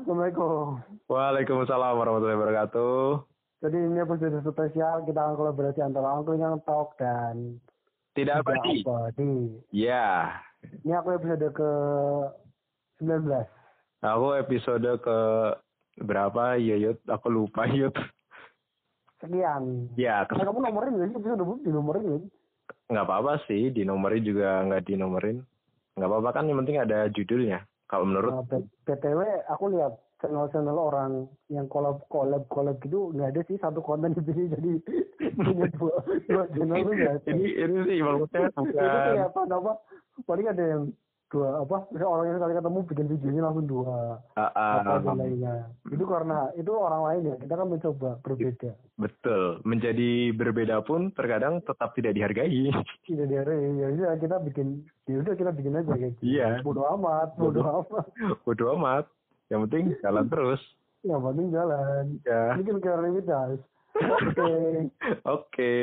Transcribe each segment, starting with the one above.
Assalamualaikum. Waalaikumsalam warahmatullahi wabarakatuh. Jadi ini episode spesial kita akan kolaborasi antara Uncle yang Talk dan Tidak abadi. Abadi. Ya. Ini aku episode ke 19. Aku episode ke berapa ya Yud? Aku lupa Yud. Sekian. Ya, Nah, kamu nomorin nggak sih episode? Di nomorin nggak sih? nggak apa-apa sih. Dinomorin juga nggak dinomorin. Nggak apa-apa kan yang penting ada judulnya. Kalau menurut Nah, BTW aku lihat channel-channel orang yang collab collab collab gitu nggak ada sih satu konten di sini jadi punya dua dua channel tuh nggak ini ini sih maksudnya bukan apa apa? Paling ada yang dua apa orang yang sekali ketemu bikin videonya langsung dua Ah, ah, apa dan lainnya itu karena itu orang lain ya kita kan mencoba berbeda betul. Menjadi berbeda pun terkadang tetap tidak dihargai. tidak dari ya udah kita bikin ya udah kita bikin aja kayak gitu. Iya. bodoh amat bodoh amat Bodo amat. Yang penting jalan terus. yang penting jalan Ya. bikin kreativitas oke Oke.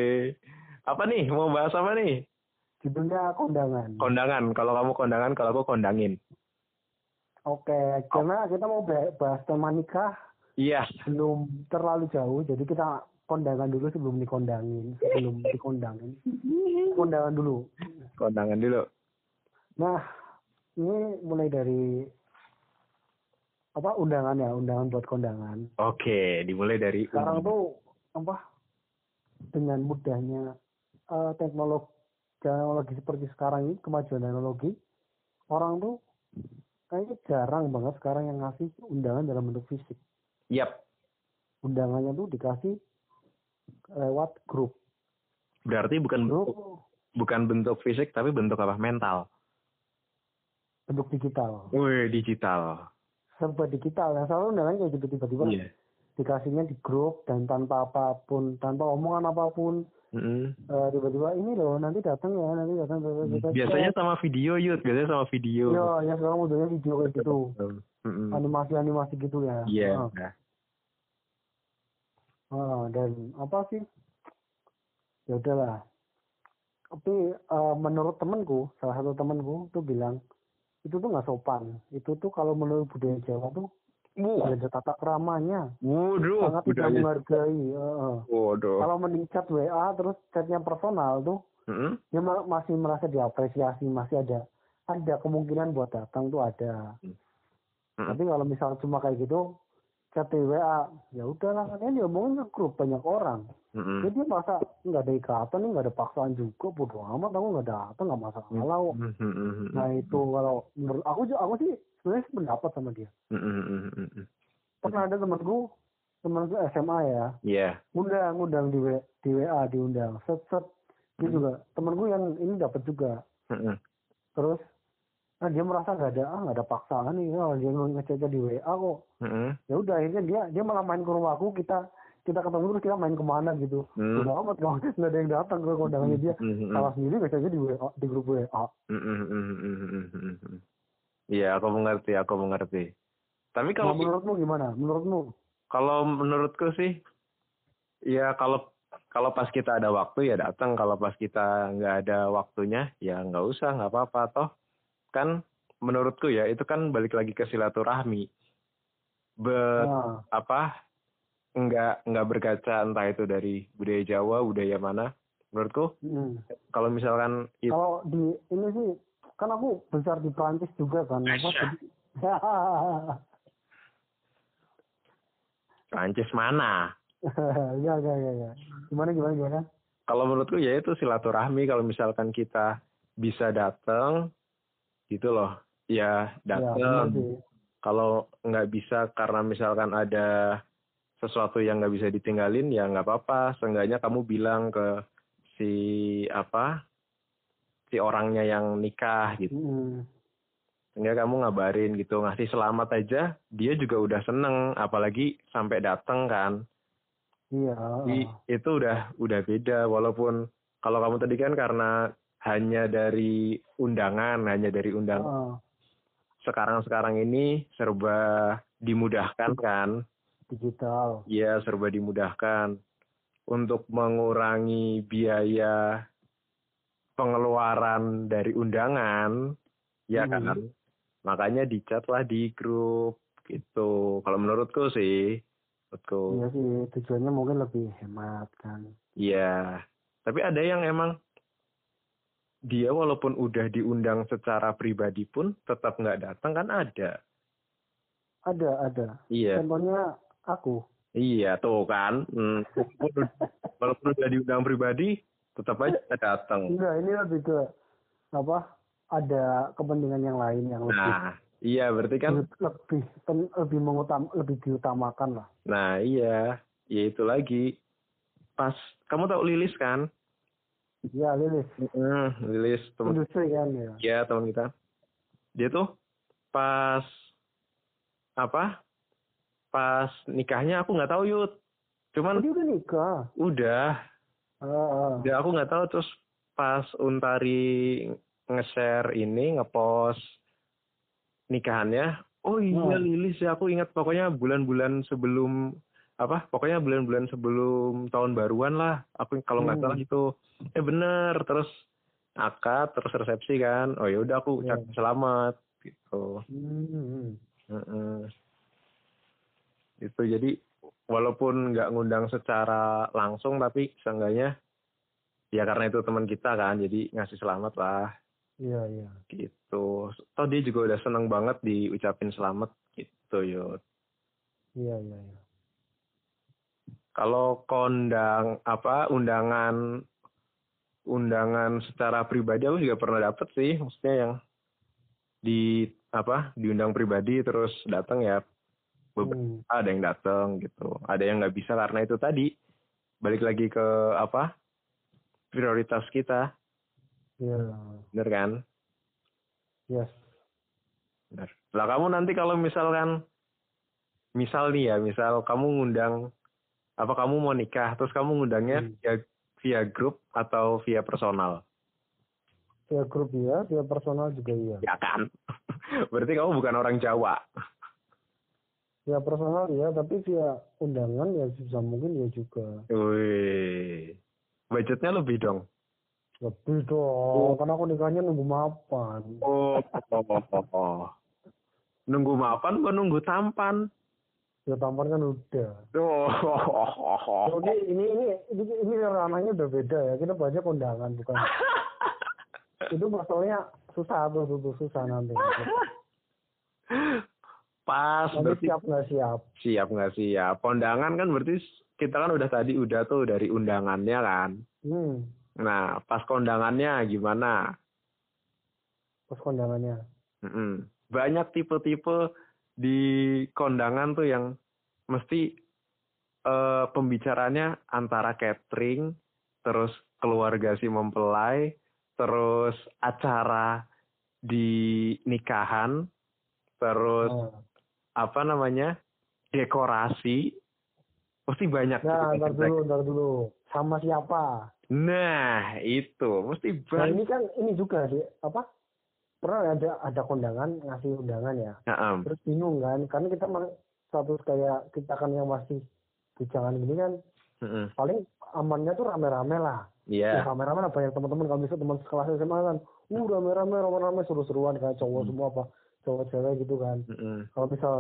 Apa nih? Mau bahas apa nih? Judulnya kondangan Kondangan. Kalau kamu kondangan, kalau aku kondangin. oke karena kita mau bah- bahas tema nikah Iya. belum terlalu jauh jadi kita kondangan dulu sebelum dikondangin sebelum dikondangin kondangan dulu Kondangan dulu. nah ini mulai dari apa undangan ya undangan buat kondangan Oke, dimulai dari sekarang tuh apa dengan mudahnya eh, teknologi teknologi seperti sekarang ini kemajuan teknologi orang tuh kayaknya jarang banget sekarang yang ngasih undangan dalam bentuk fisik Yap. undangannya tuh dikasih lewat grup Berarti bukan grup bentuk, bukan bentuk fisik tapi bentuk apa? Mental. bentuk digital Wih, digital. serba digital yang selalu undangan kayak gitu tiba-tiba Iya. Dikasihnya di grup dan tanpa apa pun tanpa omongan apa pun. Eh, tiba-tiba ini loh nanti datang ya nanti datang Biasanya sama video, Yud. Biasanya sama video. ya ya sekarang modelnya video kayak gitu. Mm-mm. animasi-animasi gitu ya. Iya. Ah, ah, dan apa sih? Ya udahlah. Tapi eh, menurut temanku salah satu temanku tuh bilang itu tuh nggak sopan. Itu tuh kalau menurut budaya Jawa tuh Wuh, ada tata keramanya waduh, sangat tidak menghargai. Waduh. kalau mending chat WA terus chatnya personal tuh Mm-mm. dia ma- masih merasa diapresiasi masih ada ada kemungkinan buat datang tuh ada Hmm. tapi kalau misal cuma kayak gitu chat di WA ya udahlah kan dia diomongin ke grup banyak orang Mm-mm. jadi dia merasa nggak ada ikatan nih nggak ada paksaan juga bodo amat aku nggak datang nggak masalah. Mm-mm. nah itu kalau menurut aku aku sih sebenarnya pendapat sama dia. Mm-mm. pernah ada temanku temanku SMA ya. Iya. ngundang ngundang di, W, di WA diundang. Set set. Dia juga temanku yang ini dapat juga. Mm-mm. terus nah dia merasa nggak ada ah nggak ada paksaan nih. Oh, dia ngecek di WA kok. Mm-mm. ya udah akhirnya dia dia malah main ke rumahku kita kita ketemu terus kita main ke mana gitu. Hmm. udah amat kalau nggak ada yang datang ke kondangannya dia. Salah sendiri ngeceknya di WA di grup WA. Iya, aku mengerti, aku mengerti. Tapi kalau kalau menurutmu gimana menurutmu kalau menurutku sih, ya kalau kalau pas kita ada waktu ya datang, kalau pas kita nggak ada waktunya ya nggak usah, nggak apa-apa toh. Kan menurutku ya itu kan balik lagi ke silaturahmi. Be, nah, apa nggak nggak berkaca entah itu dari budaya Jawa, budaya mana. Menurutku mm. kalau misalkan itu kalau di ini sih kan aku besar di Prancis juga kan apa Prancis mana? ya ya ya ya gimana gimana gimana Kalau menurutku ya itu silaturahmi kalau misalkan kita bisa datang gitu loh. Ya ya datang. sih kalau nggak bisa karena misalkan ada sesuatu yang nggak bisa ditinggalin ya nggak apa-apa. Seenggaknya kamu bilang ke si apa si orangnya yang nikah gitu. Mm. Sehingga kamu ngabarin gitu ngasih selamat aja dia juga udah seneng apalagi sampai datang kan. iya Jadi itu udah udah beda walaupun kalau kamu tadi kan karena hanya dari undangan, hanya dari undangan. Sekarang-sekarang ini serba dimudahkan kan? digital Ya, serba dimudahkan untuk mengurangi biaya pengeluaran dari undangan, ya Hmm. kan? Makanya dicat lah di grup gitu kalau menurutku sih menurutku Iya sih, tujuannya mungkin lebih hemat kan. iya tapi ada yang emang dia walaupun udah diundang secara pribadi pun tetap nggak datang kan ada Ada, ada. iya Contohnya aku. iya tuh kan hmm, walaupun udah diundang pribadi tetap aja nggak datang Enggak, ini lebih ke apa? Ada kepentingan yang lain yang lebih nah iya berarti kan lebih pen- lebih mengutam lebih diutamakan lah. Nah iya, ya itu lagi. Pas kamu tahu Lilis kan? Ya, Lilis. Hmm, Lilis teman Industri kan ya. ya teman kita. Dia tuh pas apa? Pas nikahnya aku nggak tahu yud. Cuman Dia udah nikah. udah, Ah, ah. udah aku nggak tahu terus pas Untari nge-share ini ngepost nikahannya. Oh iya Hmm. Lilis ya aku ingat pokoknya bulan-bulan sebelum apa pokoknya bulan-bulan sebelum tahun baruan lah aku kalau nggak Hmm. salah itu eh bener terus akad terus resepsi kan oh ya udah aku Ya. ucapin selamat gitu Hmm. Heeh. itu jadi walaupun nggak ngundang secara langsung tapi seenggaknya ya karena itu teman kita kan jadi ngasih selamat lah. Iya, iya. gitu. Toh dia juga udah seneng banget diucapin selamat gitu yud. Iya, iya, iya. kalau kondang apa undangan undangan secara pribadi aku juga pernah dapet sih. Maksudnya yang di apa diundang pribadi terus datang ya beberapa Hmm. ada yang datang gitu ada yang nggak bisa karena itu tadi balik lagi ke apa prioritas kita Iya. bener kan Yes. bener lah kamu nanti kalau misalkan misal nih ya misal kamu ngundang apa kamu mau nikah terus kamu ngundangnya Hmm. via via grup atau via personal Via grup ya, via personal juga iya. ya kan berarti kamu bukan orang Jawa Via personal ya, tapi via undangan ya bisa mungkin ya juga. Wih, budgetnya lebih dong. Lebih dong, karena aku nikahnya nunggu mapan. Oh, nunggu mapan gua nunggu tampan. Ya tampan kan udah. Oh, Oke, ini ini ini ini ranahnya udah beda ya. Kita banyak undangan bukan. itu masalahnya susah tuh susah nanti. pas berarti siap nggak siap? siap nggak siap. Kondangan kan berarti kita kan udah tadi udah tuh dari undangannya kan. Hmm, Nah, pas kondangannya gimana? pas kondangannya. Mm-mm. Banyak tipe-tipe di kondangan tuh yang mesti eh, pembicaranya antara catering, terus keluarga si mempelai, terus acara di nikahan, terus Nah, apa namanya dekorasi, pasti banyak. nah ntar dulu, ntar dulu. Sama siapa? Nah, itu mesti Nah banyak. ini kan ini juga di apa? Pernah ada ada kondangan ngasih undangan ya. Nah, em. Terus bingung kan? Karena kita satu kayak kita kan yang masih bujangan gini kan Mm-mm. paling amannya tuh rame-rame lah. Iya. Ya, rame-rame lah banyak teman-teman kalau bisa teman sekelas SMA kan. Uh rame-rame rame-rame seru-seruan kayak cowok Hmm. semua apa cowok cewek gitu kan. Mm-mm. Kalau misal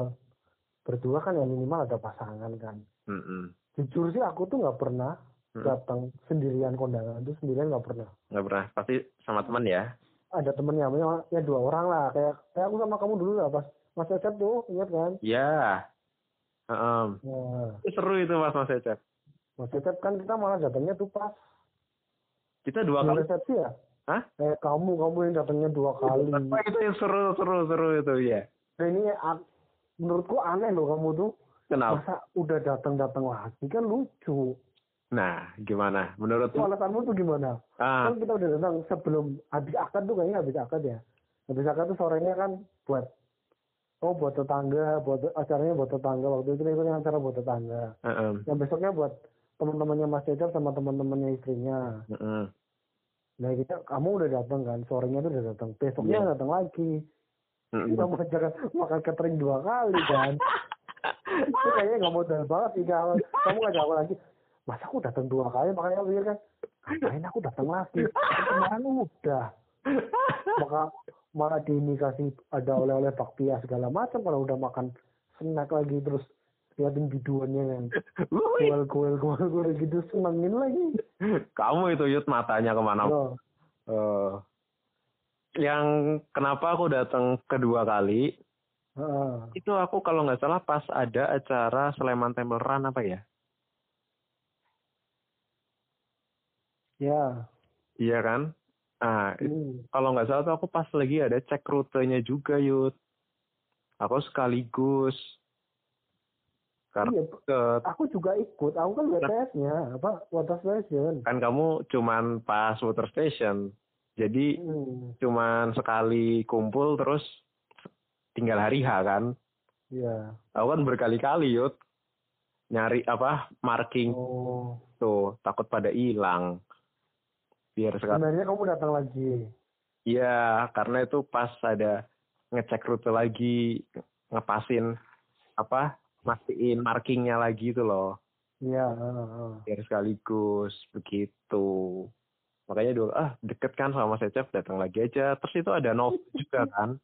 berdua kan ya minimal ada pasangan kan. Mm-mm. Jujur sih aku tuh nggak pernah Hmm. datang sendirian kondangan itu sendirian nggak pernah. Nggak pernah. Pasti sama teman ya. ada temennya ya, ya dua orang lah kayak kayak aku sama kamu dulu lah pas Mas Cecep tuh ingat kan Ya. Heeh. nah, Itu seru itu Mas Mas Cecep. Mas Cecep kan kita malah datangnya tuh pas Kita dua kali. resepsi ya Hah? kayak kamu kamu yang datangnya dua kali Apa itu yang seru seru seru itu ya. nah ini menurutku aneh loh kamu tuh Kenapa? masa udah datang datang lagi kan lucu Nah, gimana? Menurut itu alasanmu tuh gimana ah, kan kita udah datang sebelum habis akad tuh kayaknya habis akad ya habis akad tuh sorenya kan buat oh buat tetangga buat acaranya buat tetangga waktu itu itu yang acara buat tetangga heeh, yang besoknya buat teman-temannya Mas Cecep sama teman-temannya istrinya. heeh. Nah kita kamu udah datang kan, sorenya tuh udah datang, besoknya Iya. datang lagi. Kita mau makan makan catering dua kali kan. itu kayaknya nggak modal banget sih kamu. Kamu ngajak aku lagi. Masa aku datang dua kali, makanya aku pikir kan, ngapain aku datang lagi? Kemarin udah. Maka malah dikasih ada oleh-oleh bakpia segala macam kalau udah makan snack lagi terus liatin biduannya kan kuel kuel kuel kuel gitu senengin lagi. Kamu itu Yud matanya ke mana? Oh, Eh, yang kenapa aku datang kedua kali heeh. itu aku kalau nggak salah pas ada acara Sleman Temple Run apa ya? Ya. Iya kan? Nah hmm. kalau nggak salah tuh aku pas lagi ada cek rutenya juga Yud aku sekaligus karena iya ke aku juga ikut. Aku kan WTS-nya apa water station. Kan kamu cuman pas water station. Jadi hmm. cuman sekali kumpul terus tinggal hari H kan. Ya aku kan berkali-kali yud. Nyari apa marking. Oh. Tuh takut pada hilang. Biar sekarang sebenarnya kamu datang lagi. Iya karena itu pas ada ngecek rute lagi ngepasin apa mastiin markingnya lagi itu loh. Iya biar sekaligus begitu. Makanya dulu ah deket kan sama Secep datang lagi aja. Terus itu ada Nova juga kan?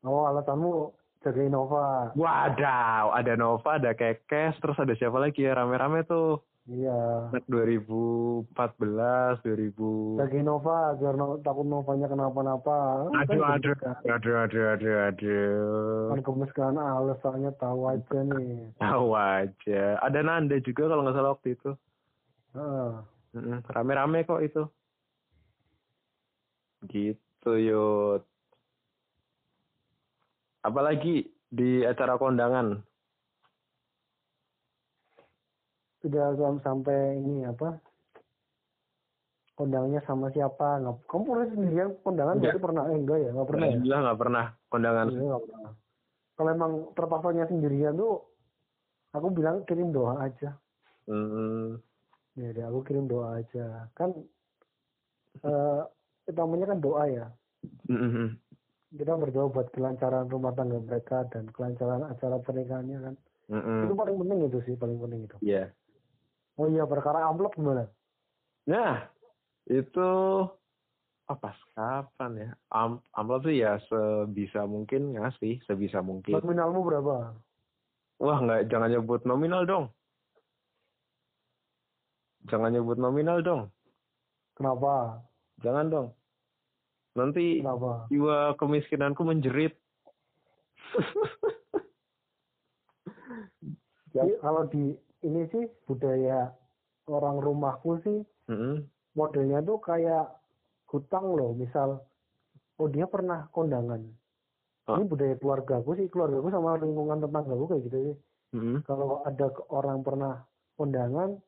Oh alasanmu jaga Innova wadaw ada Nova ada Kekes terus ada siapa lagi ya? Rame-rame tuh iya. Anak 2014 2000 jaga Innova biar no, takut Novanya kenapa-napa. Kan aduh aduh aduh aduh aduh aduh. Kan gemes kan alas soalnya tahu aja nih. Tahu aja. Ada Nanda juga kalau nggak salah waktu itu. Heeh. Mm-mm, rame-rame kok itu. Gitu yud. Apalagi di acara kondangan sudah sam- sampai ini apa? Kondangannya sama siapa? Nggak kamu pernah sendirian kondangan Enggak. berarti pernah? Eh, enggak ya? Nggak pernah ya? Alhamdulillah nggak pernah kondangan. Iya, nggak pernah. Kalau emang terpaksanya sendirian tuh aku bilang kirim doa aja. Hmm, ya deh aku kirim doa aja. Kan eh utamanya kan doa ya. Mm-mm. kita berdoa buat kelancaran rumah tangga mereka dan kelancaran acara pernikahannya kan. Mm-mm. itu paling penting itu sih paling penting itu. Iya. Oh iya perkara amplop gimana Nah, itu apa kapan ya? Am amplop tuh ya sebisa mungkin ngasih, sebisa mungkin. nominalmu berapa Wah, nggak jangan nyebut nominal dong. Jangan nyebut nominal dong. kenapa Jangan dong. Nanti kenapa jiwa kemiskinanku menjerit. Jadi kalau di ini sih budaya orang rumahku sih Mm-mm. modelnya tuh kayak hutang loh misal oh dia pernah kondangan Oh. ini budaya keluargaku sih keluargaku sama lingkungan tetanggaku kayak gitu sih Mm-mm. kalau ada orang pernah kondangan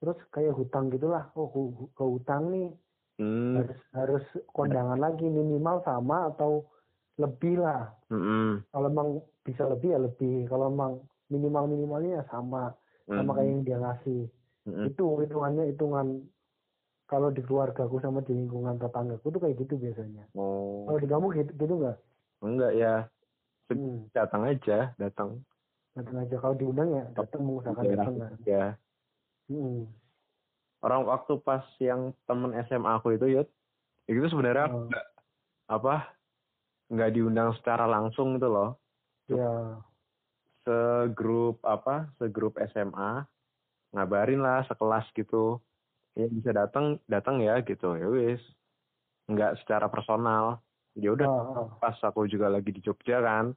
terus kayak hutang gitulah oh ke hutang nih Mm. harus harus kondangan lagi minimal sama atau lebih lah Mm-mm. kalau emang bisa lebih ya lebih kalau emang minimal minimalnya ya sama sama kayak yang dia ngasih Mm-mm. itu hitungannya hitungan kalau di keluargaku sama di lingkungan tetanggaku tuh kayak gitu biasanya Oh, kalau di kamu gitu gitu nggak enggak ya. hmm, Datang aja, datang. datang aja kalau diundang ya datang mengusahakan datang kan Ya. hmm. Orang waktu pas yang temen SMA aku itu, Yud, itu sebenarnya Oh. apa nggak diundang secara langsung gitu loh. ya Segrup apa, segrup SMA ngabarin lah sekelas gitu. Ya bisa datang, datang ya gitu. Ya wis. Nggak secara personal. Ya udah Ah, ah. pas aku juga lagi di Jogja kan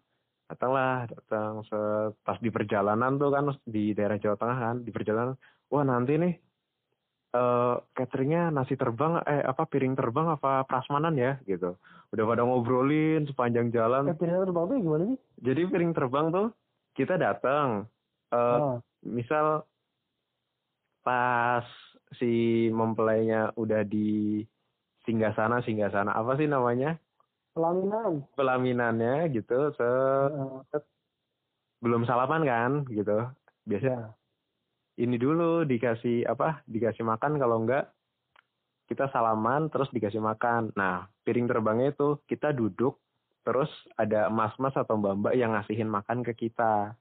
datanglah datang se- pas di perjalanan tuh kan di daerah Jawa Tengah kan di perjalanan wah nanti nih eh cateringnya nasi terbang eh apa piring terbang apa prasmanan ya gitu udah pada ngobrolin sepanjang jalan eh pilihan terbang tuh gimana sih jadi piring terbang tuh kita datang eh ah. misal pas si mempelainya udah di singgah sana singgah sana apa sih namanya? Pelaminan. Pelaminannya gitu se Ah, belum salaman kan gitu. Biasanya ya ini dulu dikasih apa dikasih makan kalau enggak kita salaman terus dikasih makan. Nah piring terbangnya itu kita duduk terus ada mas-mas atau mbak-mbak yang ngasihin makan ke kita.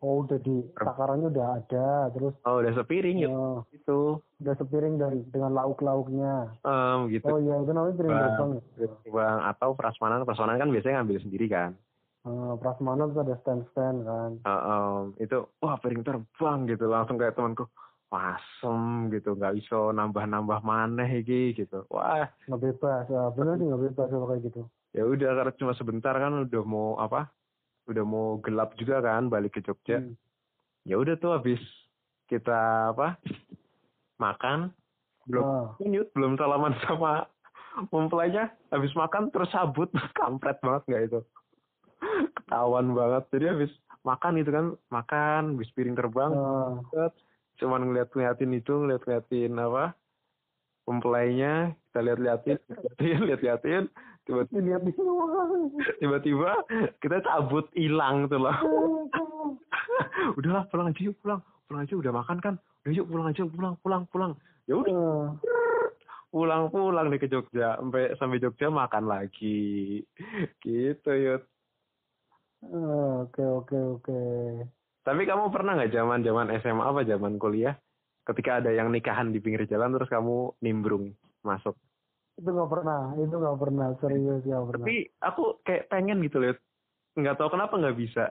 Oh udah di takarannya udah ada terus oh udah sepiring gitu oh, itu udah sepiring dan dengan lauk lauknya Em, gitu. Oh iya itu namanya piring Bang. terbang ya? bang atau prasmanan. Prasmanan kan biasanya ngambil sendiri kan? Eh, Prasmanan tuh ada stand-stand kan. Uh, um, itu wah piring terbang gitu. Langsung kayak temanku wasem gitu. Nggak bisa nambah-nambah maneh iki gitu. Wah. Nggak bebas. Ya, bener sih nggak bebas kalau kayak gitu. Ya udah karena cuma sebentar kan udah mau apa udah mau gelap juga kan balik ke Jogja. Hmm. ya udah tuh habis kita apa makan. Belum nyut belum salaman sama mempelainya. Habis makan terus sabut kampret banget nggak itu? Ketahuan banget. Jadi habis makan itu kan makan habis piring terbang. Set, cuman ngeliat ngeliatin itu ngeliat ngeliatin apa mempelainya. Kita lihat liatin liatin lihat liatin tiba ini lihat di sini. tiba-tiba kita cabut hilang tuh loh. Udahlah pulang aja yuk pulang. Pulang aja udah makan kan? Udah yuk pulang aja pulang pulang pulang. Ya udah. Ah, pulang pulang nih ke Jogja. Sampai sampai Jogja makan lagi. Gitu yuk ah, Oke oke oke. tapi kamu pernah nggak zaman zaman SMA apa zaman kuliah? Ketika ada yang nikahan di pinggir jalan terus kamu nimbrung masuk Itu nggak pernah. Itu nggak pernah. Serius nggak pernah. tapi aku kayak pengen gitu lihat nggak tahu kenapa nggak bisa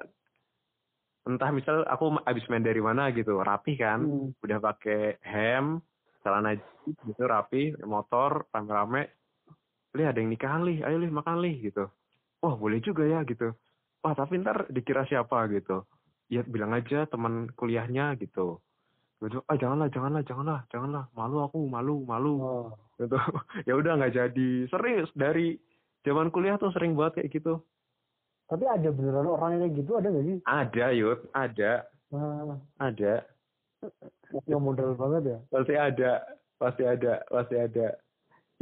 entah misal aku abis main dari mana gitu rapi kan Hmm. udah pakai hem celana gitu rapi motor rame-rame lih ada yang nikahan lih ayo lih makan lih gitu wah boleh juga ya gitu wah tapi ntar dikira siapa gitu ya bilang aja teman kuliahnya gitu gitu ah janganlah janganlah janganlah janganlah. Malu aku malu malu. Oh. gitu. Ya udah nggak jadi. Serius dari zaman kuliah tuh sering banget kayak gitu. Tapi ada beneran orang yang kayak gitu? Ada nggak sih? ada yud. Ada. Nah, ada. Yang modal banget ya. pasti ada. Pasti ada pasti ada.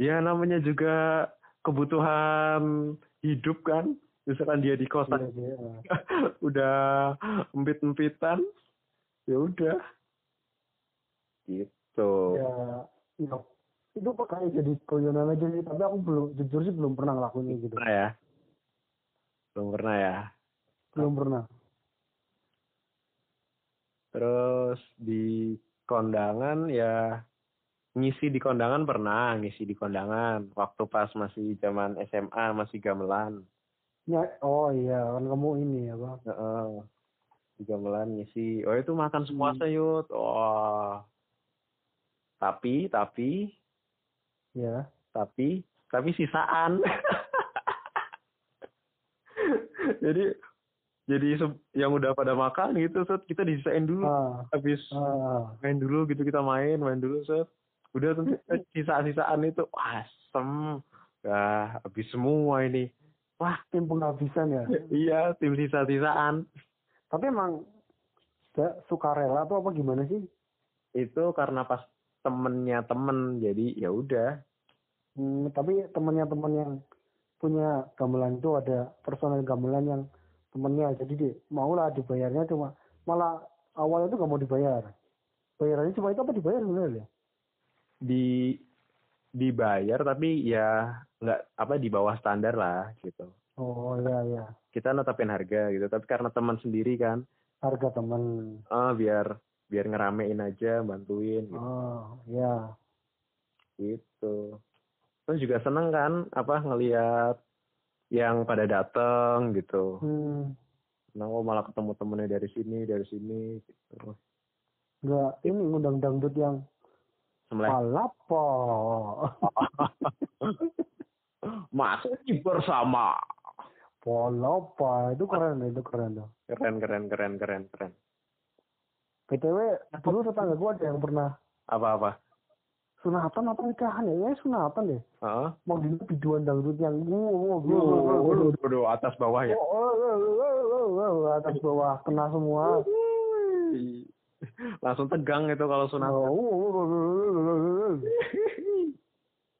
Ya namanya juga kebutuhan hidup kan? Misalkan dia di kosan. Iya, iya. udah empit-empitan ya udah gitu Ya, iya. Itu kayak jadi guyonan aja sih. Tapi aku belum, jujur sih belum pernah ngelakuin gitu. pernah ya belum pernah ya Belum pernah. terus di kondangan ya ngisi di kondangan pernah ngisi di kondangan waktu pas masih zaman SMA masih gamelan Ya, oh iya, kan kamu ini ya, Bang. Heeh. di gamelan ngisi oh itu makan semua Hmm. sayut wah tapi tapi Ya. tapi tapi sisaan. Jadi jadi yang udah pada makan gitu set kita disisain dulu. Ah, habis ah, main dulu gitu kita main main dulu set udah tuh sisa-sisaan itu wah asem. Ya habis semua ini. Wah tim penghabisan ya. iya tim sisa-sisaan. Tapi emang suka rela atau apa gimana sih? itu karena pas temennya temen jadi ya udah. Hmm, tapi temennya temen yang punya gamelan itu ada personel gamelan yang temennya. Jadi dia mau lah dibayarnya cuma malah awalnya itu gak mau dibayar. Bayarannya cuma itu apa dibayar sebenarnya di dibayar tapi ya nggak apa di bawah standar lah gitu. Oh iya iya. Kita netapin harga gitu tapi karena teman sendiri kan. Harga temen. Ah biar biar ngeramein aja bantuin gitu, oh iya. Gitu. Terus juga seneng kan apa ngelihat yang pada dateng gitu. Hmm. Nah oh malah ketemu temennya dari sini dari sini gitu. Nggak ini ngundang dangdut yang Semleh. palapo masih bersama. Palapo itu keren itu keren tuh. Keren keren keren keren keren btw dulu tetangga gua ada yang pernah apa apa sunatan atau nikahan ya ya sunatan deh Heeh. mau di biduan dangdut yang Waduh, atas bawah ya. Oh, oh, oh, oh, oh, oh, atas bawah kena semua. Langsung tegang itu kalau sunat. Oh, oh, oh, oh, oh, oh, oh.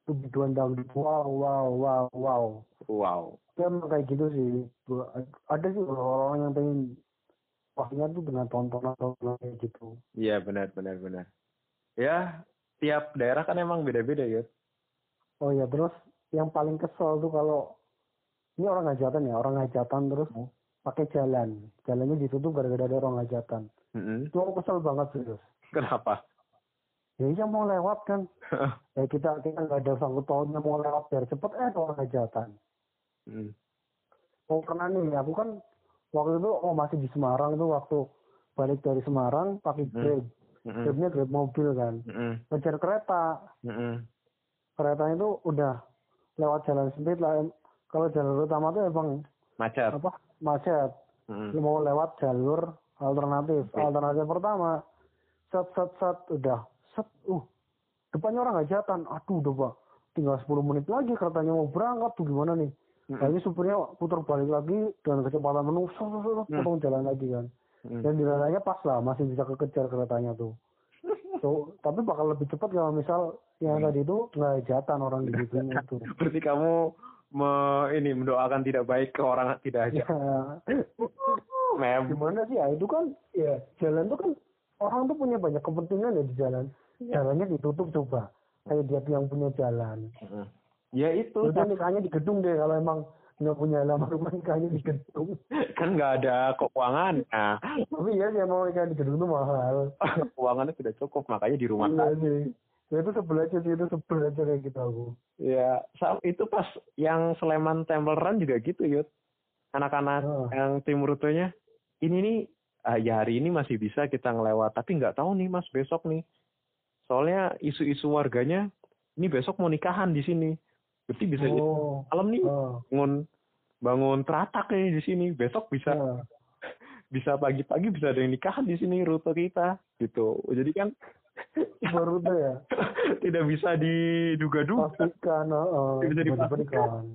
Itu biduan dangdut. Wow, wow, wow, wow. Wow. Ya kayak gitu sih. Ada sih orang yang pengen wahnya tuh dengan tontonan-tontonan kayak gitu. Iya benar benar benar. Ya tiap daerah kan emang beda-beda ya. Oh ya terus yang paling kesel tuh kalau ini orang hajatan ya, orang hajatan terus Hmm. pakai jalan. Jalannya ditutup gara-gara ada orang hajatan. Mm-mm. Itu aku kesel banget serius. Kenapa? ya iya mau lewat kan ya kita kita nggak ada sangkut pautnya mau lewat biar cepet eh orang hajatan Mm. oh pernah nih aku kan waktu itu oh masih di Semarang tuh waktu balik dari Semarang pakai Hmm. Grab. Mm-mm. Grabnya Grab mobil kan. Ngejar kereta. Keretanya itu udah lewat jalan sempit lah. Kalau jalur utama tuh emang Macet. apa macet. Lu mau lewat jalur alternatif. Oke. alternatif pertama set set set udah. Set uh. Depannya orang hajatan aduh udah pak. Tinggal 10 menit lagi keretanya mau berangkat tuh gimana nih Mm-mm. Nah, ini supirnya putar balik lagi dengan kecepatan penuh, set, Hmm. potong jalan lagi kan. Mm. Dan dinilainya pas lah, masih bisa kekejar keretanya tuh. So, tapi bakal lebih cepat kalau misal yang Hmm. tadi itu nggak hajatan orang di situ itu. Berarti kamu me, ini mendoakan tidak baik ke orang tidak aja. Ya, Mem. gimana sih ya itu kan ya jalan tuh kan orang tuh punya banyak kepentingan ya di jalan jalannya ditutup coba kayak dia yang punya jalan Mm. Ya itu udah nikahnya di gedung deh kalau emang nggak punya halaman rumah nikahnya di gedung kan nggak ada keuangan. Nah, tapi ya sih emang nikah di gedung tuh mahal keuangannya sudah cukup makanya di rumah iya sih ya itu sebel aja sih itu sebel aja kayak gitu aku Ya, itu pas yang Sleman Temple Run juga gitu, Yud. Anak-anak Oh. yang tim rutenya, ini nih, ah, ya hari ini masih bisa kita ngelewat, tapi nggak tahu nih mas besok nih. Soalnya isu-isu warganya, ini besok mau nikahan di sini. Berarti bisa jadi oh malam nih oh bangun bangun teratak nih di sini. Besok bisa ya. bisa pagi-pagi bisa ada yang nikahan di sini rute kita gitu. Jadi kan baru tuh ya tidak bisa diduga-duga. pastikan oh, Bisa tiba-tiba dipastikan.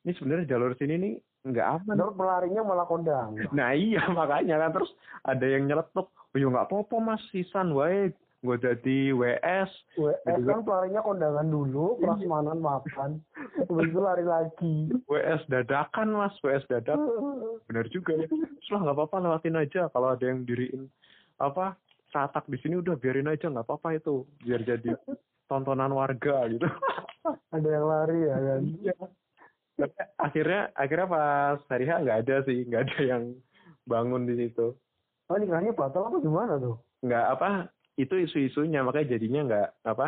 Ini sebenarnya jalur sini nih nggak aman. Terus pelarinya malah kondang Nah iya makanya kan terus ada yang nyeletuk, oh ya nggak apa-apa mas sisan wae gue jadi WS WS kan pelarinya kondangan dulu, prasmanan makan, habis itu lari lagi. WS dadakan mas. WS dadak. Bener juga ya. Terus lah nggak apa-apa lewatin aja. Kalau ada yang diriin apa satak di sini udah biarin aja nggak apa-apa itu. Biar jadi tontonan warga gitu. Ada yang lari ya kan. Iya. Tapi akhirnya akhirnya pas hari H nggak ada sih. Nggak ada yang bangun di situ. Oh nikahnya batal apa gimana tuh? nggak apa itu isu-isunya makanya jadinya nggak apa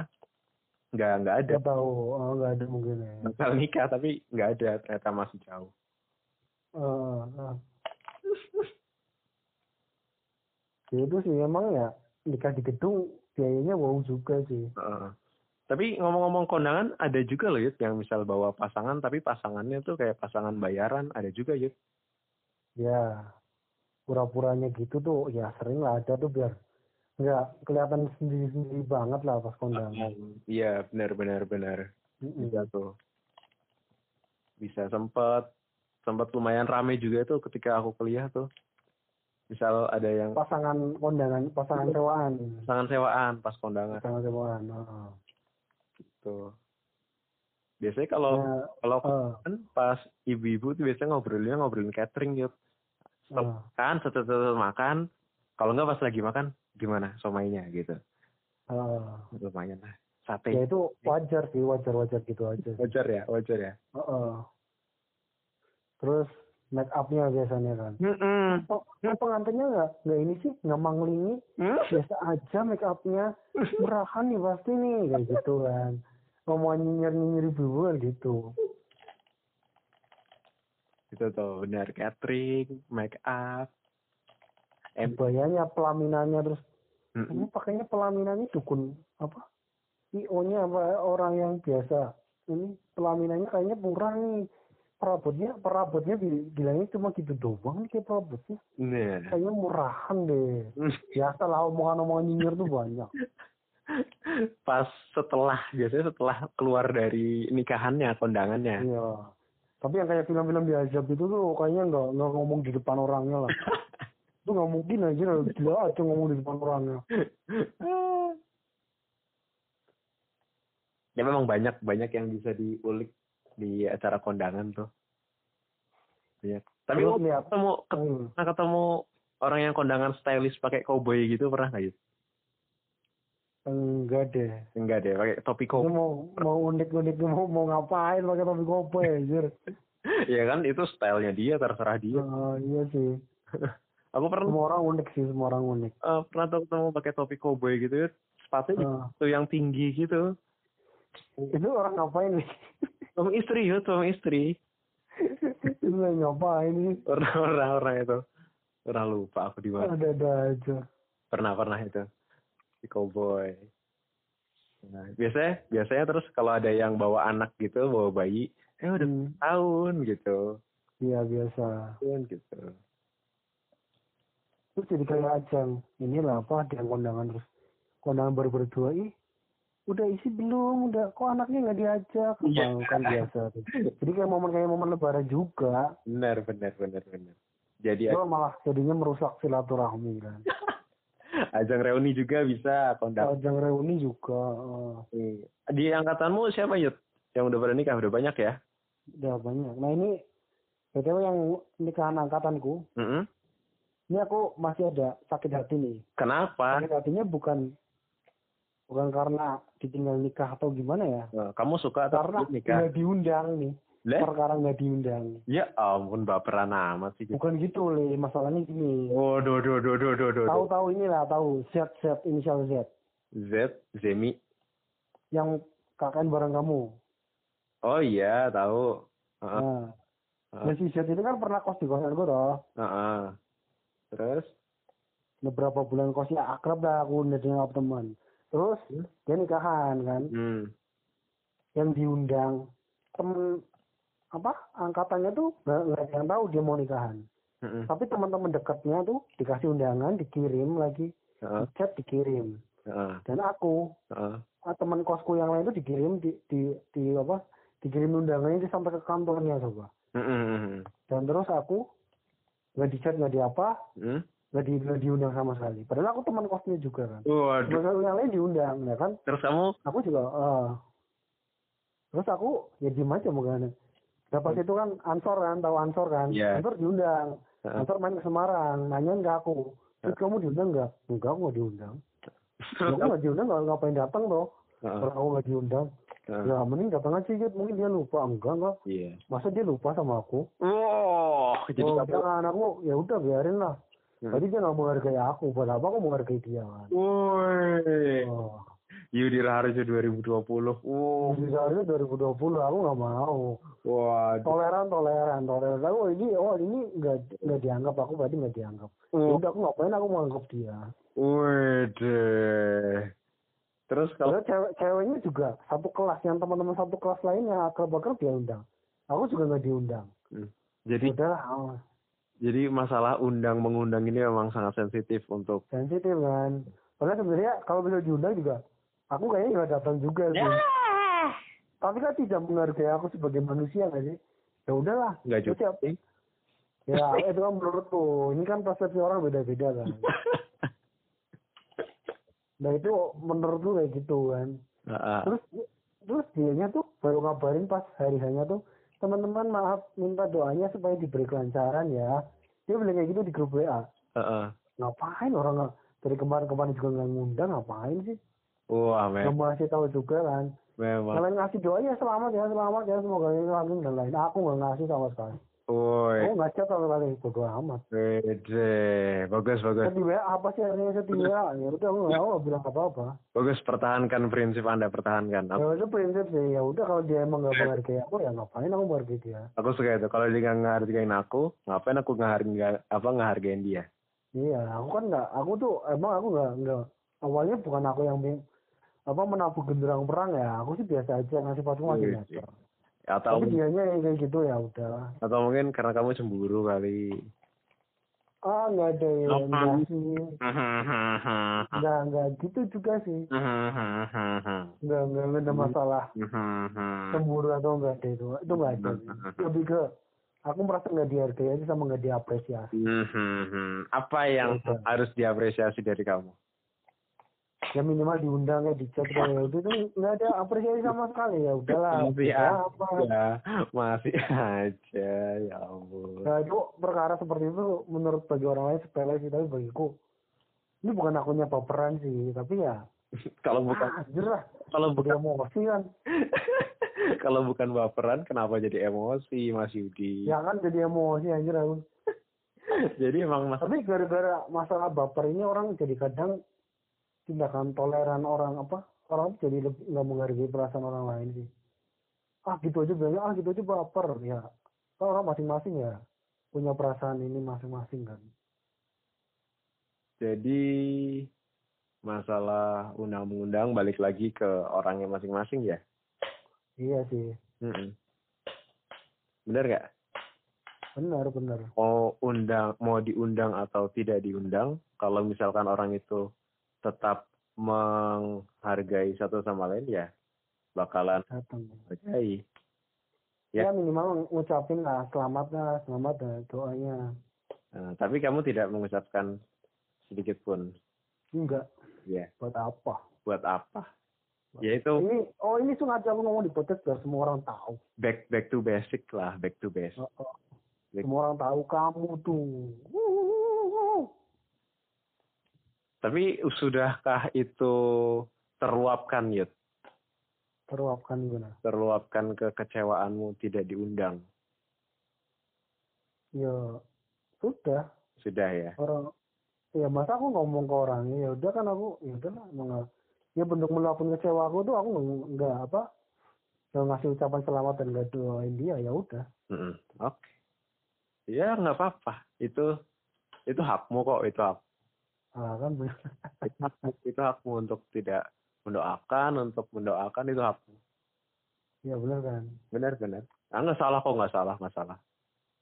nggak nggak ada Gak tahu, oh, nggak ada mungkin ya. bakal nikah tapi nggak ada ternyata masih jauh eh. Ya itu sih emang ya nikah di gedung biayanya wow juga sih. Heeh. tapi ngomong-ngomong kondangan ada juga loh Yud yang misal bawa pasangan tapi pasangannya tuh kayak pasangan bayaran ada juga Yud Ya pura-puranya gitu tuh ya sering lah ada tuh biar nggak kelihatan sendiri-sendiri banget lah pas kondangan. iya benar benar benar bisa tuh bisa sempet sempet lumayan rame juga tuh ketika aku kuliah tuh misal ada yang Pasangan kondangan, pasangan sewaan. pasangan sewaan pas kondangan Pasangan sewaan. heeh. tuh biasanya kalau Ya, kalau eh, kan pas ibu-ibu tuh biasanya ngobrolnya ngobrolin catering yuk eh. kan setelah makan kalau nggak pas lagi makan gimana somainya gitu eh. lumayan lah ya sate itu wajar sih, wajar-wajar gitu aja. sih. wajar ya wajar ya Heeh. Terus make upnya biasanya kan. Mm-mm. Oh, yang pengantinnya nggak nggak ini sih nggak manglingi Hmm? biasa aja make upnya murahan nih pasti nih kayak gitu kan ngomong nyinyir nyinyir kan gitu itu tuh benar catering make up em bayanya pelaminannya terus Mm-mm. kamu pakainya pelaminannya dukun apa? Io nya apa? Orang yang biasa. Ini pelaminannya kayaknya murah nih. Perabotnya perabotnya bi- bilangnya cuma gitu doang nih kayak perabotnya. Nah kayaknya murahan deh. Biasa lah omongan-omongan nyinyir tuh banyak. Pas setelah biasanya setelah keluar dari nikahannya kondangannya. Iya. Tapi yang kayak film-film di Azab itu tuh kayaknya nggak nggak ngomong di depan orangnya lah itu nggak mungkin aja gila aja ngomong di depan orangnya ya memang banyak banyak yang bisa diulik di acara kondangan tuh. Banyak. Tapi lo lihat ketemu hmm, ketemu orang yang kondangan stylish pakai cowboy gitu pernah nggak gitu enggak deh. Enggak deh pakai topi cowboy. mau mau unik-unik mau mau ngapain pakai topi cowboy anjir? Ya kan itu stylenya dia terserah dia. Ah, iya sih aku pernah semua orang unik sih semua orang unik eh, pernah tuh ketemu pakai topi cowboy gitu ya sepatunya Ah, tuh yang tinggi gitu itu orang ngapain nih suami istri ya suami istri itu ngapain ini Orang-orang orang itu. Pernah lupa aku di mana. ada ada aja Pernah pernah itu. Di cowboy. Nah, biasanya biasanya terus kalau ada yang bawa anak gitu, bawa bayi, eh udah Hmm, tahun gitu. iya biasa Tahun gitu. Terus jadi kayak ajang inilah apa ada yang kondangan terus kondangan baru berdua ih udah isi belum udah kok anaknya nggak diajak. Bang, kan biasa jadi kayak momen kayak momen lebaran juga Benar, benar, benar, benar. Jadi itu malah jadinya merusak silaturahmi kan ajang reuni juga bisa kondang. ajang reuni juga eh, Di angkatanmu siapa Yud? Yang udah pada nikah udah banyak ya? udah banyak nah ini btw yang nikahan angkatanku Mm-mm. Ini aku masih ada sakit hati nih Kenapa? sakit hatinya bukan bukan karena ditinggal nikah atau gimana ya Nah, kamu suka atau karena nikah? nggak diundang nih Leh? perkara nggak diundang Ya ampun baperan amat sih. bukan gitu le masalahnya gini Oh, do do do do do do. tahu tahu inilah tahu Z Z inisial Z Z, Zemi. yang KKN bareng kamu Oh iya, tahu. Heeh. nah heeh, dan si Z ini kan pernah kos di kosan gue toh heeh. Terus? beberapa bulan kosnya akrab dah aku udah dengan teman terus Hmm. dia nikahan kan Hmm. yang diundang temen apa angkatannya tuh nggak ada yang tahu dia mau nikahan Heeh. tapi teman-teman dekatnya tuh dikasih undangan dikirim lagi di chat dikirim Heeh. dan aku ah, teman kosku yang lain tuh dikirim di di, di apa dikirim undangannya itu sampai ke kantornya coba Heeh. dan terus aku nggak di chat nggak di apa Hmm? nggak di nggak diundang sama sekali padahal aku teman kosnya juga kan Waduh. teman yang lain diundang ya kan Terus kamu? aku juga eh terus aku ya diem aja makanya dapat itu kan ansor kan tahu ansor kan Iya. ansor diundang Heeh. ansor main ke Semarang nanyain ke aku terus kamu diundang nggak enggak aku nggak diundang aku nggak diundang nggak ngapain datang loh Heeh. kalau aku nggak diundang Heeh. ya mending datang aja Yud. mungkin dia lupa enggak enggak Iya. masa dia lupa sama aku Wow, jadi oh, kamu jangan aku ya udah biarin lah Hmm. tadi dia nggak menghargai aku buat apa aku menghargai dia kan Woi. oh. Yudi Raharjo 2020. Wow. Di seharusnya 2020 aku nggak mau Waduh. toleran toleran toleran oh ini oh ini nggak nggak dianggap aku berarti nggak dianggap Oh. udah aku ngapain aku menganggap dia Waduh. Terus kalau cewek ceweknya juga satu kelas yang teman-teman satu kelas lainnya akrab akrab dia undang aku juga nggak diundang. Jadi udah oh, jadi masalah undang mengundang ini memang sangat sensitif untuk sensitif kan? Padahal sebenarnya kalau bisa diundang juga aku kayaknya nggak datang juga sih. Tapi kan tidak menghargai aku sebagai manusia nggak sih? Ya udahlah. Nggak Itu juga. tiap- ya itu kan menurutku ini kan persepsi orang beda-beda kan nah itu menurutku kayak gitu kan Heeh. terus terus dianya tuh baru ngabarin pas hari hanya tuh teman-teman maaf minta doanya supaya diberi kelancaran ya dia bilang kayak gitu di grup WA Heeh. ngapain orang nggak dari kemarin-kemarin juga nggak ngundang ngapain sih Wah, nggak memang. mau ngasih tahu juga kan memang. kalian ngasih doa ya selamat ya selamat ya semoga ini dan lain aku nggak ngasih sama sekali Woi. aku nggak chat sama sekali bodo amat Wede. Bagus, bagus. Saya di WA apa sih artinya saya WA ya udah nggak mau bilang apa apa Bagus pertahankan prinsip Anda, pertahankan. Aku, ya itu prinsip sih ya udah kalau dia emang nggak menghargai aku ya ngapain aku menghargai dia aku suka itu. Kalau dia nggak ngehargain aku, ngapain aku ngehargain apa ngehargain dia? iya aku kan nggak aku tuh emang aku nggak nggak awalnya bukan aku yang apa menabuh genderang perang ya aku sih biasa aja ngasih masih Iya, netral Atau tapi dianya yang kayak gitu ya udah atau mungkin karena kamu cemburu kali. ah nggak ada ya Apa? enggak sih nggak nggak gitu juga sih nggak nggak nggak ada masalah cemburu atau enggak ada itu itu enggak ada lebih ke aku merasa nggak dihargai aja sama nggak diapresiasi Apa yang Udah. harus diapresiasi dari kamu? Ya minimal diundang ya di chat ya udah tuh nggak ada apresiasi sama sekali. Ya udahlah Masih ya, apa. Ya, masih aja, ya ampun. nah itu perkara seperti itu menurut bagi orang lain sepele sih tapi bagiku ini bukan akunya baperan sih tapi ya Kalau bukan ah, kalau bukan emosi kan. Kalau bukan baperan kenapa jadi emosi Mas Yudi? ya kan jadi emosi anjir aku. Jadi emang Mas tapi gara-gara masalah baper ini orang jadi kadang tindakan toleran orang apa orang jadi nggak menghargai perasaan orang lain sih ah gitu aja bilangnya ah gitu aja baper ya kan orang masing-masing ya punya perasaan ini masing-masing kan Jadi masalah undang-undang balik lagi ke orangnya masing-masing ya. iya sih Mm-mm. Bener gak? benar benar Mau undang, mau diundang atau tidak diundang, kalau misalkan orang itu tetap menghargai satu sama lain ya bakalan hargai. ya. Ya. minimal ngucapin lah selamat lah selamat lah doanya Nah, tapi kamu tidak mengucapkan sedikit pun. enggak Ya, buat apa buat apa? Ya itu ini oh ini sengaja aku ngomong di podcast biar semua orang tahu back back to basic lah, back to basic. Oh, oh. Semua orang tahu kamu tuh Tapi sudahkah itu terluapkan, Yud? teruapkan gimana Terluapkan kekecewaanmu tidak diundang? ya sudah Sudah ya? orang ya masa aku ngomong ke orangnya ya udah kan aku ya udah lah ya bentuk meluapkan kecewa aku tuh aku nggak- apa nggak ngasih ucapan selamat dan nggak doain dia ya udah Mm-mm. Oke. Ya nggak apa-apa. Itu itu hakmu kok. Itu hak. Ah kan. Itu hakmu, itu hakmu untuk tidak mendoakan, untuk mendoakan itu hakmu. ya benar kan Benar benar. Ah, nggak salah kok nggak salah nggak salah.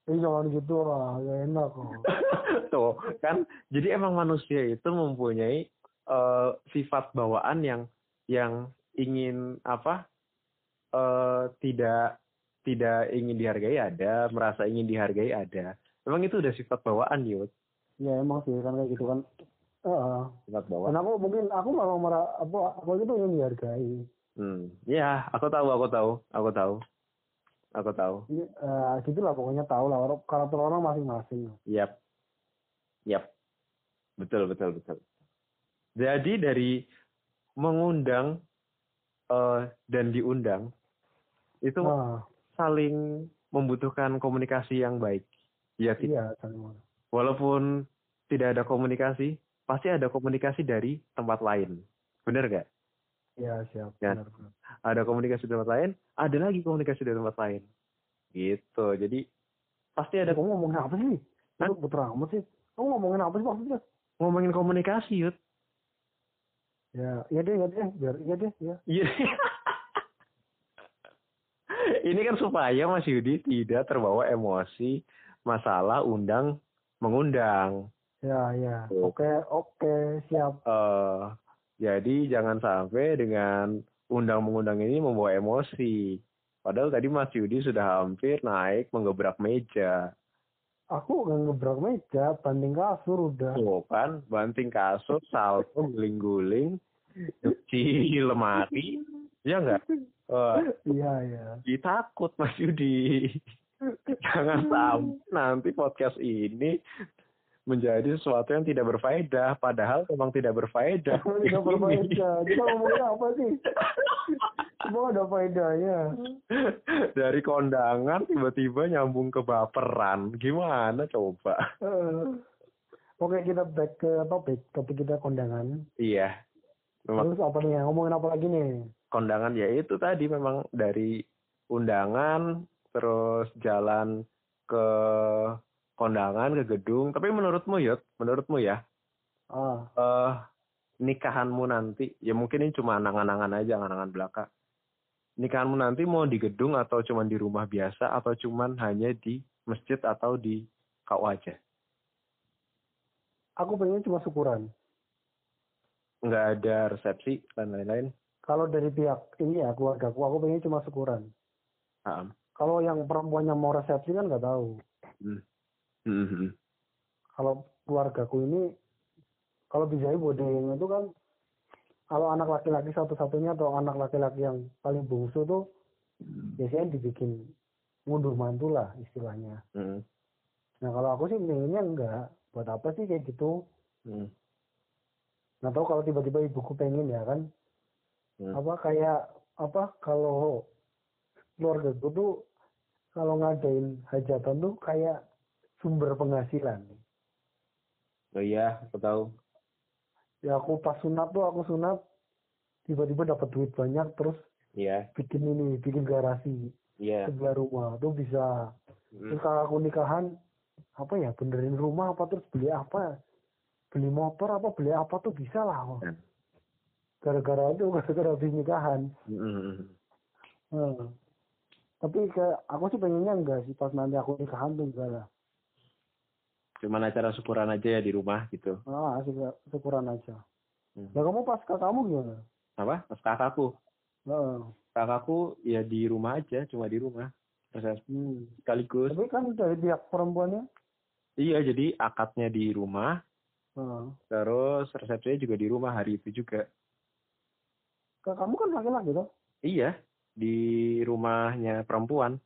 eh jangan gitu lah gak enak kok Tuh kan. Jadi emang manusia itu mempunyai eh, sifat bawaan yang yang ingin apa? eh tidak tidak ingin dihargai ada, merasa ingin dihargai ada. Memang itu udah sifat bawaan, Yud. ya emang sih kan kayak gitu kan Sifat bawaan. dan aku mungkin aku malah merah apa aku itu ingin dihargai Hmm. Ya, aku tahu, aku tahu, aku tahu. Aku tahu. Ini, eh, gitu lah pokoknya tahu lah orang karakter orang masing-masing Yap. Yap. Betul, betul, betul. Jadi dari mengundang eh, dan diundang itu nah saling membutuhkan komunikasi yang baik. Ya, iya saling walaupun tidak ada komunikasi, pasti ada komunikasi dari tempat lain. Bener gak? iya siap Ya. benar benar Ada komunikasi di tempat lain, ada lagi komunikasi dari tempat lain. Gitu. Jadi pasti ada kamu ngomongin apa sih Hah? Putra amat sih kamu ngomongin apa sih maksudnya ngomongin komunikasi, Yud. ya iya deh iya deh biar iya deh ya Iya. Ini kan supaya Mas Yudi tidak terbawa emosi masalah undang mengundang. Ya ya oke oke siap eh jadi jangan sampai dengan undang mengundang ini membawa emosi. Padahal tadi Mas Yudi sudah hampir naik menggebrak meja. aku nggak ngebrak meja banding kasur udah Tuh kan, banting kasur, salto, guling-guling, cuci lemari. Ya enggak? Wah, iya iya Jadi takut Mas Yudi. Jangan sampai nanti podcast ini menjadi sesuatu yang tidak berfaedah. Padahal memang tidak berfaedah. Tidak berfaedah kita ngomongin apa sih Semua ada faedahnya Dari kondangan tiba-tiba nyambung ke baperan. Gimana coba? Eh. oke kita back ke topik topik kita kondangan Iya. Memang terus apa nih ngomongin apa lagi nih kondangan ya itu tadi memang dari undangan terus jalan ke kondangan ke gedung. Tapi menurutmu Yud, menurutmu ya, ah. Eh nikahanmu nanti ya mungkin ini cuma angan-angan aja angan-angan belaka. Nikahanmu nanti mau di gedung atau cuma di rumah biasa atau cuma hanya di masjid atau di kau aja? Aku pengen cuma syukuran. Nggak ada resepsi dan lain-lain? Kalau dari pihak ini ya keluarga aku aku pengen cuma syukuran. Paham. kalau yang perempuannya mau resepsi kan nggak tahu. Hmm. Hmm, hmm. kalau keluargaku ini kalau bisa bodeng itu kan kalau anak laki-laki satu-satunya atau anak laki-laki yang paling bungsu tuh biasanya dibikin ngunduh mantu lah istilahnya Hmm. nah kalau aku sih pengennya enggak buat apa sih kayak gitu Hmm. nggak tahu kalau tiba-tiba ibuku pengen ya kan Hmm. apa kayak apa kalau keluarga gue tuh kalau ngadain hajatan tuh kayak sumber penghasilan oh iya aku tahu ya aku pas sunat tuh aku sunat tiba-tiba dapat duit banyak terus iya bikin ini bikin garasi iya sebelah rumah tuh bisa Hmm. terus kakakku nikahan apa ya benerin rumah apa terus beli apa beli motor apa beli apa tuh bisa lah. Hmm. gara-gara itu gara-gara habis nikahan Hmm. Hmm. tapi kayak aku sih pengennya enggak sih pas nanti aku nikahan tuh enggak lah Cuman acara syukuran aja ya di rumah gitu. ah syukuran aja Hmm. nah kamu pas kamu gimana Apa? Pas kakakku. Heeh. Kakakku ya di rumah aja, cuma di rumah. Resepsi Hmm. sekaligus. tapi kan dari pihak perempuannya Iya, jadi akadnya di rumah, Heeh. terus resepsinya juga di rumah hari itu juga. Kak, kamu kan laki-laki tuh Iya, di rumahnya perempuan.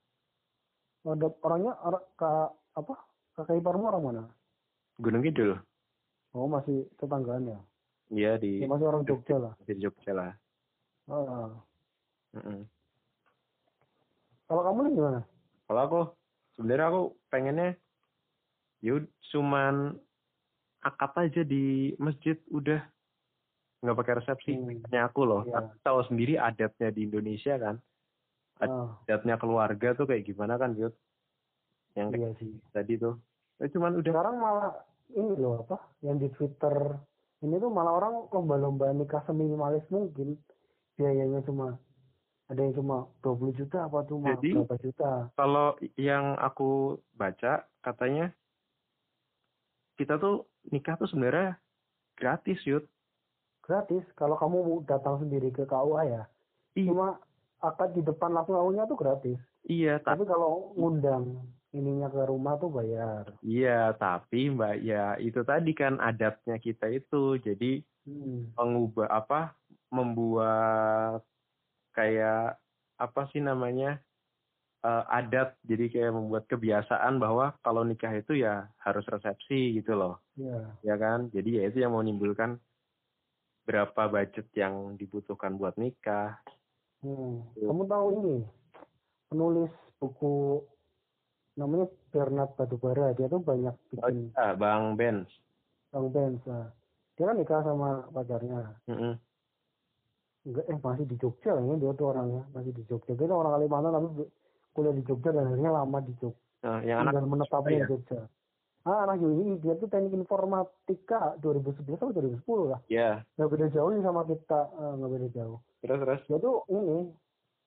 ada orangnya orang kak apa kakak iparmu orang mana Gunung Kidul. oh masih tetanggaan ya Iya di Ya, masih orang Jogja lah di Jogja lah. Heeh. Mm-mm. kalau kamu nih gimana Kalau aku sebenarnya aku pengennya yud cuman akad aja di masjid udah nggak pakai resepsi. Hmm. Aku loh. Tapi tahu sendiri adatnya di Indonesia kan. Ah, Adatnya keluarga tuh kayak gimana kan Yud? Yang iya sih tadi tuh. Ya, cuman udah sekarang malah ini loh apa yang di Twitter ini tuh malah orang lomba-lomba nikah seminimalis mungkin biayanya cuma ada yang cuma 20 juta apa cuma Jadi- berapa juta kalau yang aku baca katanya kita tuh nikah tuh sebenarnya gratis Yud. gratis kalau kamu datang sendiri ke KUA ya Iya. cuma akad di depan langsung awalnya tuh gratis Iya, tapi kalau ngundang ininya ke rumah tuh bayar Iya, tapi Mbak ya itu tadi kan adatnya kita itu. Jadi hmm. mengubah apa? Membuat kayak apa sih namanya? eh, adat. Jadi kayak membuat kebiasaan bahwa kalau nikah itu ya harus resepsi gitu loh. ya Ya kan? Jadi ya itu yang mau menimbulkan berapa budget yang dibutuhkan buat nikah. hmm. kamu tahu ini penulis buku namanya Bernard Batubara dia tuh banyak Oh, bikin iya, Bang Ben. Bang Benz nah. dia kan nikah sama pacarnya Mm-mm. enggak eh masih di Jogja kayaknya dia tuh orangnya masih di Jogja dia tuh orang Kalimantan tapi kuliah di Jogja dan akhirnya lama di Jogja Nah, yang anak menetapnya ya? di Jogja ah anak UI dia tuh teknik informatika 2011 atau 2010 lah ya, nggak beda jauh nih sama kita Eh, nggak beda jauh terus terus. dia tuh ini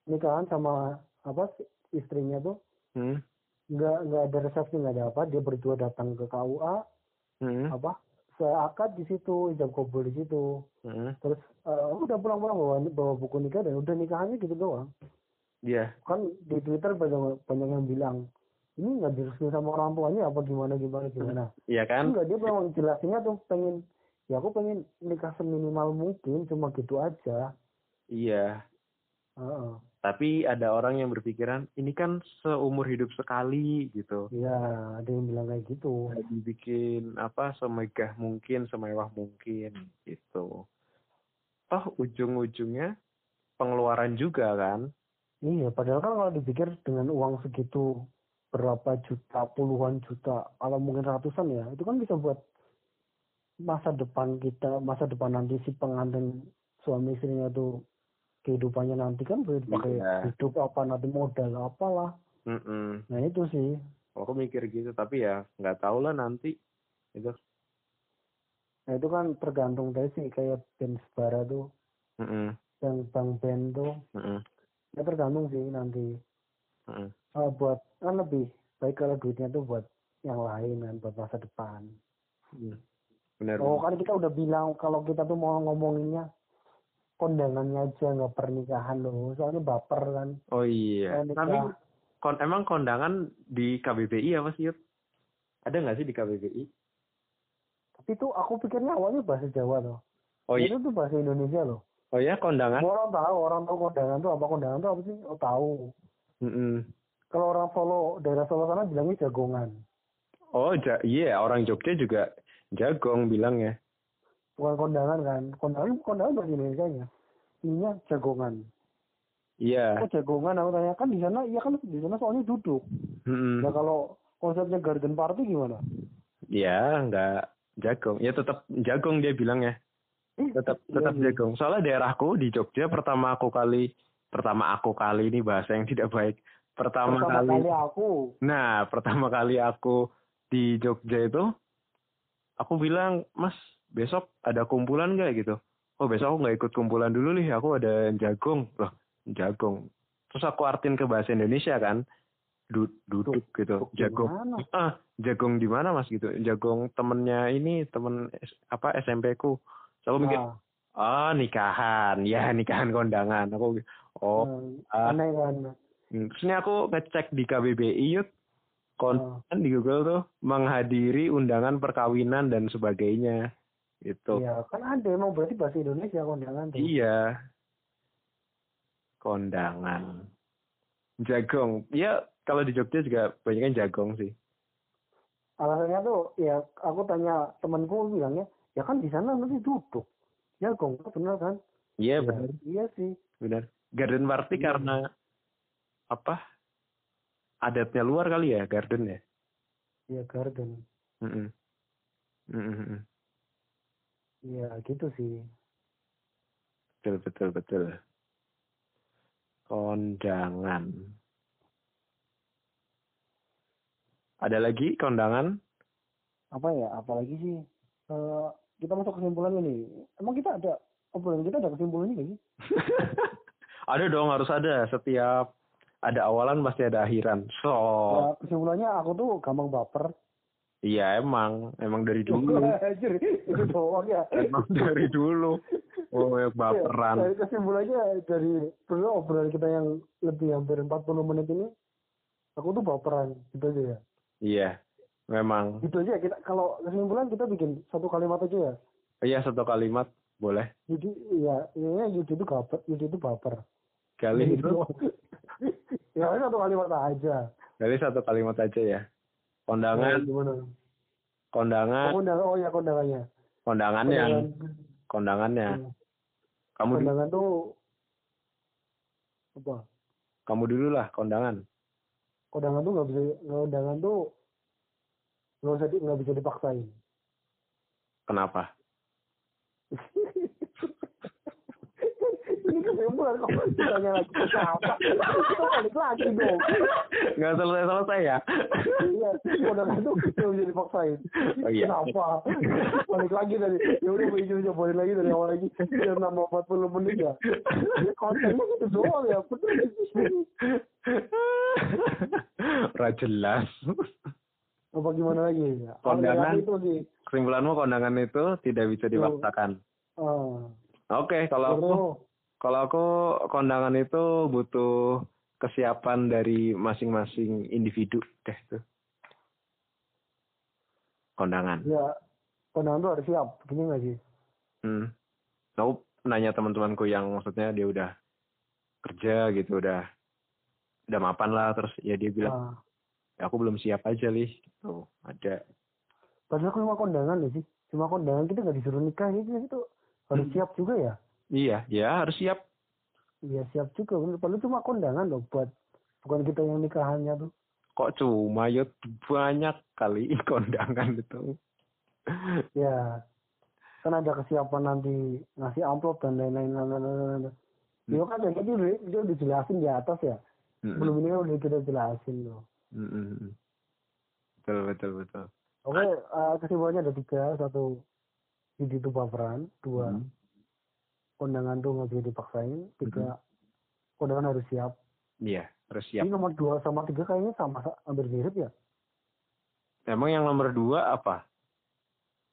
nikahan sama apa istrinya tuh Hmm. Nggak nggak ada resepsi nggak ada apa dia berdua datang ke KUA Hmm. apa seakad di situ ijab kabul di situ Hmm. terus eh, udah pulang-pulang bawa bawa buku nikah dan udah nikahannya gitu doang Iya. kan di Twitter banyak banyak yang bilang ini nggak diresmi sama orang tuanya apa gimana gimana gimana Iya kan? enggak dia memang jelasinnya tuh pengen ya aku pengen nikah seminimal mungkin cuma gitu aja Iya. Heeh. Tapi ada orang yang berpikiran ini kan seumur hidup sekali gitu. ya ada yang bilang kayak gitu dibikin apa semegah mungkin, semewah mungkin gitu. Toh ujung-ujungnya pengeluaran juga kan? iya padahal kan kalau dipikir dengan uang segitu berapa juta puluhan juta kalau mungkin ratusan ya itu kan bisa buat masa depan kita masa depan nanti si pengantin suami istrinya tuh kehidupannya nanti kan boleh dipakai Iya. hidup apa nanti modal apalah Mm-mm. nah itu sih Aku mikir gitu, tapi ya nggak tahu lah nanti. Itu. nah itu kan tergantung dari sih kayak Ben Sebara tuh Mm-mm. yang Bang Ben tuh Mm-mm. ya tergantung sih nanti Mm-mm. Eh, buat kan lebih baik kalau duitnya tuh buat yang lain kan buat masa depan Mm. Benar. oh kan kita udah bilang kalau kita tuh mau ngomonginnya kondangannya aja nggak pernikahan loh soalnya baper kan Oh iya. Tapi kon emang kondangan di KBBI apa sih? Yud? Ada nggak sih di KBBI? tapi tuh aku pikirnya awalnya bahasa Jawa loh Oh iya. itu tuh bahasa Indonesia loh Oh iya kondangan. orang tahu orang tahu kondangan tuh apa kondangan tuh apa sih oh tahu Mm-mm. kalau orang Solo daerah Solo sana bilangnya jagongan Oh ja iya orang Jogja juga jagong bilangnya. Bukan kondangan kan kondangan kondangan bahasa Indonesia nya ininya jagongan Iya. kok jagongan aku tanya kan di sana iya kan di sana soalnya duduk Mm-mm. nah kalau konsepnya garden party gimana Ya nggak jagong. Ya tetap jagong dia bilangnya. Ih, Tetap iya, tetap iya. jagong. Soalnya daerahku di Jogja pertama aku kali pertama aku kali ini bahasa yang tidak baik. pertama, pertama kali, kali aku nah pertama kali aku di Jogja itu aku bilang mas besok ada kumpulan nggak gitu? Oh besok aku nggak ikut kumpulan dulu nih aku ada jagung. Loh jagung. Terus aku artin ke bahasa Indonesia kan? Du- duduk gitu. Jagung mana? ah jagung di mana mas gitu? Jagung temennya ini temen apa SMP ku. Selalu mikir Nah, oh nikahan. Ya nikahan kondangan. Aku oh eh, ah. aneh kan? Hmm, Terus ini aku ngecek di KBBI yuk. Oh. konten di Google tuh menghadiri undangan perkawinan dan sebagainya gitu. Iya, kan ada emang berarti bahasa Indonesia kondangan tuh. Iya. Kondangan. Jagong. Ya kalau di Jogja juga banyak kan jagong sih. Alasannya tuh ya aku tanya temanku bilangnya, ya kan di sana nanti duduk. Ya gong, bener kan? Iya Ya, benar, Iya sih. benar. Garden party Iya. karena apa? Adatnya luar kali ya garden ya. Iya garden. Mm-mm. Mm-mm. Iya gitu sih. Betul betul betul. Kondangan. Ada lagi kondangan? Apa ya? Apalagi sih? Eh, kita masuk kesimpulan ini. Emang kita ada obrolan kita ada kesimpulannya nggak sih? ada dong harus ada setiap ada awalan pasti ada akhiran. So, Ya, kesimpulannya aku tuh gampang baper. Iya emang emang dari dulu. Anjir, itu doang ya. emang dari dulu. Oh, ya, Dari baperan. kesimpulannya dari berdua obrolan kita yang lebih hampir 40 menit ini, aku tuh baperan gitu aja ya. Iya. Memang. Gitu aja kita kalau kesimpulan kita bikin satu kalimat aja ya. Iya satu kalimat boleh. Yudi ya, ya Yudi itu baper, Yudi itu baper. Kali itu ya satu kalimat aja. kali satu kalimat aja ya. Nah, Kondangan, gimana? kondangan, Oh, kondangan, oh ya kondangannya. kondangannya, Kondangan, kondangannya. Hmm. Kamu kondangan tuh apa? kamu dulu lah kondangan. Kondangan tuh nggak bisa, kondangan tuh nggak bisa nggak bisa dipaksain. Kenapa? kesimpulan kok ditanya lagi kenapa? Kita balik lagi dong. Nggak selesai-selesai ya? Iya, kondangan tuh nggak bisa dipaksain. Oh iya. Kenapa? Balik lagi dari, ya udah ujung ujung balik lagi dari awal lagi. Biar nambah 40 menit ya. Kontennya gitu doang ya, bener. Ora jelas. Apa gimana lagi? Ya, Kondangan. itu sih. Kesimpulanmu kondangan itu tidak bisa dipaksakan. Ah, Oke, kalau aku kalau aku kondangan itu butuh kesiapan dari masing-masing individu deh tuh. Kondangan. ya kondangan tuh harus siap, begini nggak sih? Hmm. Aku nanya teman-temanku yang maksudnya dia udah kerja gitu, udah udah mapan lah, terus ya dia bilang, Ah, ya aku belum siap aja lih. Gitu. Ada. padahal cuma kondangan sih. Cuma kondangan kita nggak disuruh nikah gitu, itu harus Hmm. siap juga ya. Iya, ya harus siap. Iya siap juga. Padahal cuma kondangan loh buat bukan kita yang nikahannya tuh. Kok cuma ya banyak kali kondangan itu. Ya, kan ada kesiapan nanti ngasih amplop dan lain-lain. lain-lain. Ya kan ya, jadi udah- dia udah jelasin di atas ya. Mm-mm. Belum ini kan udah kita jelasin loh. Mm-mm. Betul, betul, betul. Oke, eh, kesimpulannya ada tiga. Satu, Yudi itu baperan. Dua, Hmm. Kondangan tuh nggak bisa dipaksain. Tiga, kondangan harus siap. Iya, harus siap. Ini nomor dua sama tiga kayaknya sama hampir mirip ya. Emang yang nomor dua apa?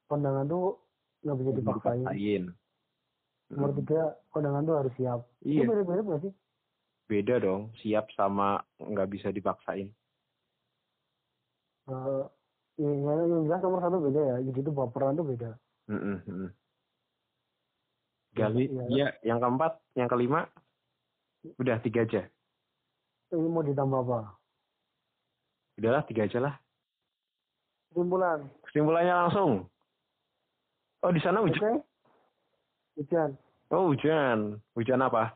Kondangan tuh nggak bisa dipaksain. Nomor Hmm. tiga, kondangan tuh harus siap. Iya. Itu mirip-mirip nggak sih? Beda dong, siap sama nggak bisa dipaksain. Eh, yang, yang jelas nomor satu beda ya. Jadi itu baperan tuh beda. Mm-mm, mm-mm. Gali, Iya. iya, yang keempat, yang kelima, udah tiga aja. Ini mau ditambah apa? Udahlah tiga aja lah. Kesimpulan. Kesimpulannya langsung. Oh di sana hujan. Hujan. Oh hujan. Hujan apa?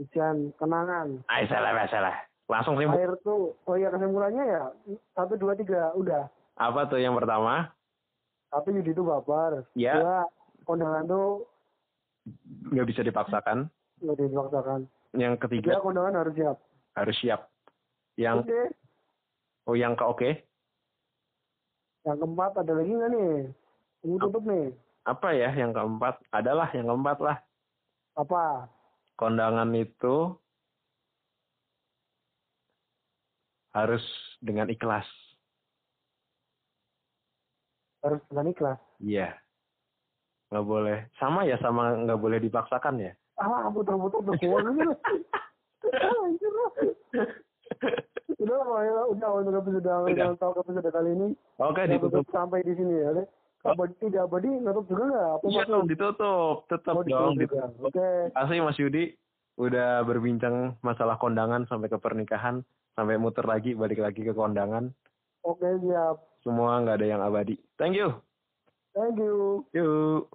Hujan kenangan. Ah salah salah. Langsung simpul. Air tuh, oh iya kesimpulannya ya. Satu, dua, tiga. Udah. Apa tuh yang pertama? Satu, Yudi itu baper. Ya. Dua, kondangan tuh Nggak bisa dipaksakan. nggak dipaksakan. Yang Tiga, ketiga kondangan harus siap. harus siap. Yang Oke. oh yang ke oke. Yang keempat ada lagi nggak nih? Ini tutup nih. Apa ya yang keempat? Adalah yang keempat lah. Apa? Kondangan itu harus dengan ikhlas. Harus dengan ikhlas. Iya. Nggak boleh. Sama ya sama nggak boleh dipaksakan ya. Ah, putar-putar tuh semua gitu. Anjir lah. Udah lah, udah untuk episode Udah. tahu episode kali ini. Oke ditutup. tutup sampai di sini ya. deh. Abadi tidak abadi nutup juga nggak? Apa Iya masuk? dong ditutup. Tetap Oh, dong. ditutup. Oke. Asli Mas Yudi udah berbincang masalah kondangan sampai ke pernikahan sampai muter lagi balik lagi ke kondangan. Oke, siap. Semua nggak ada yang abadi. Thank you. Thank you. Yuk.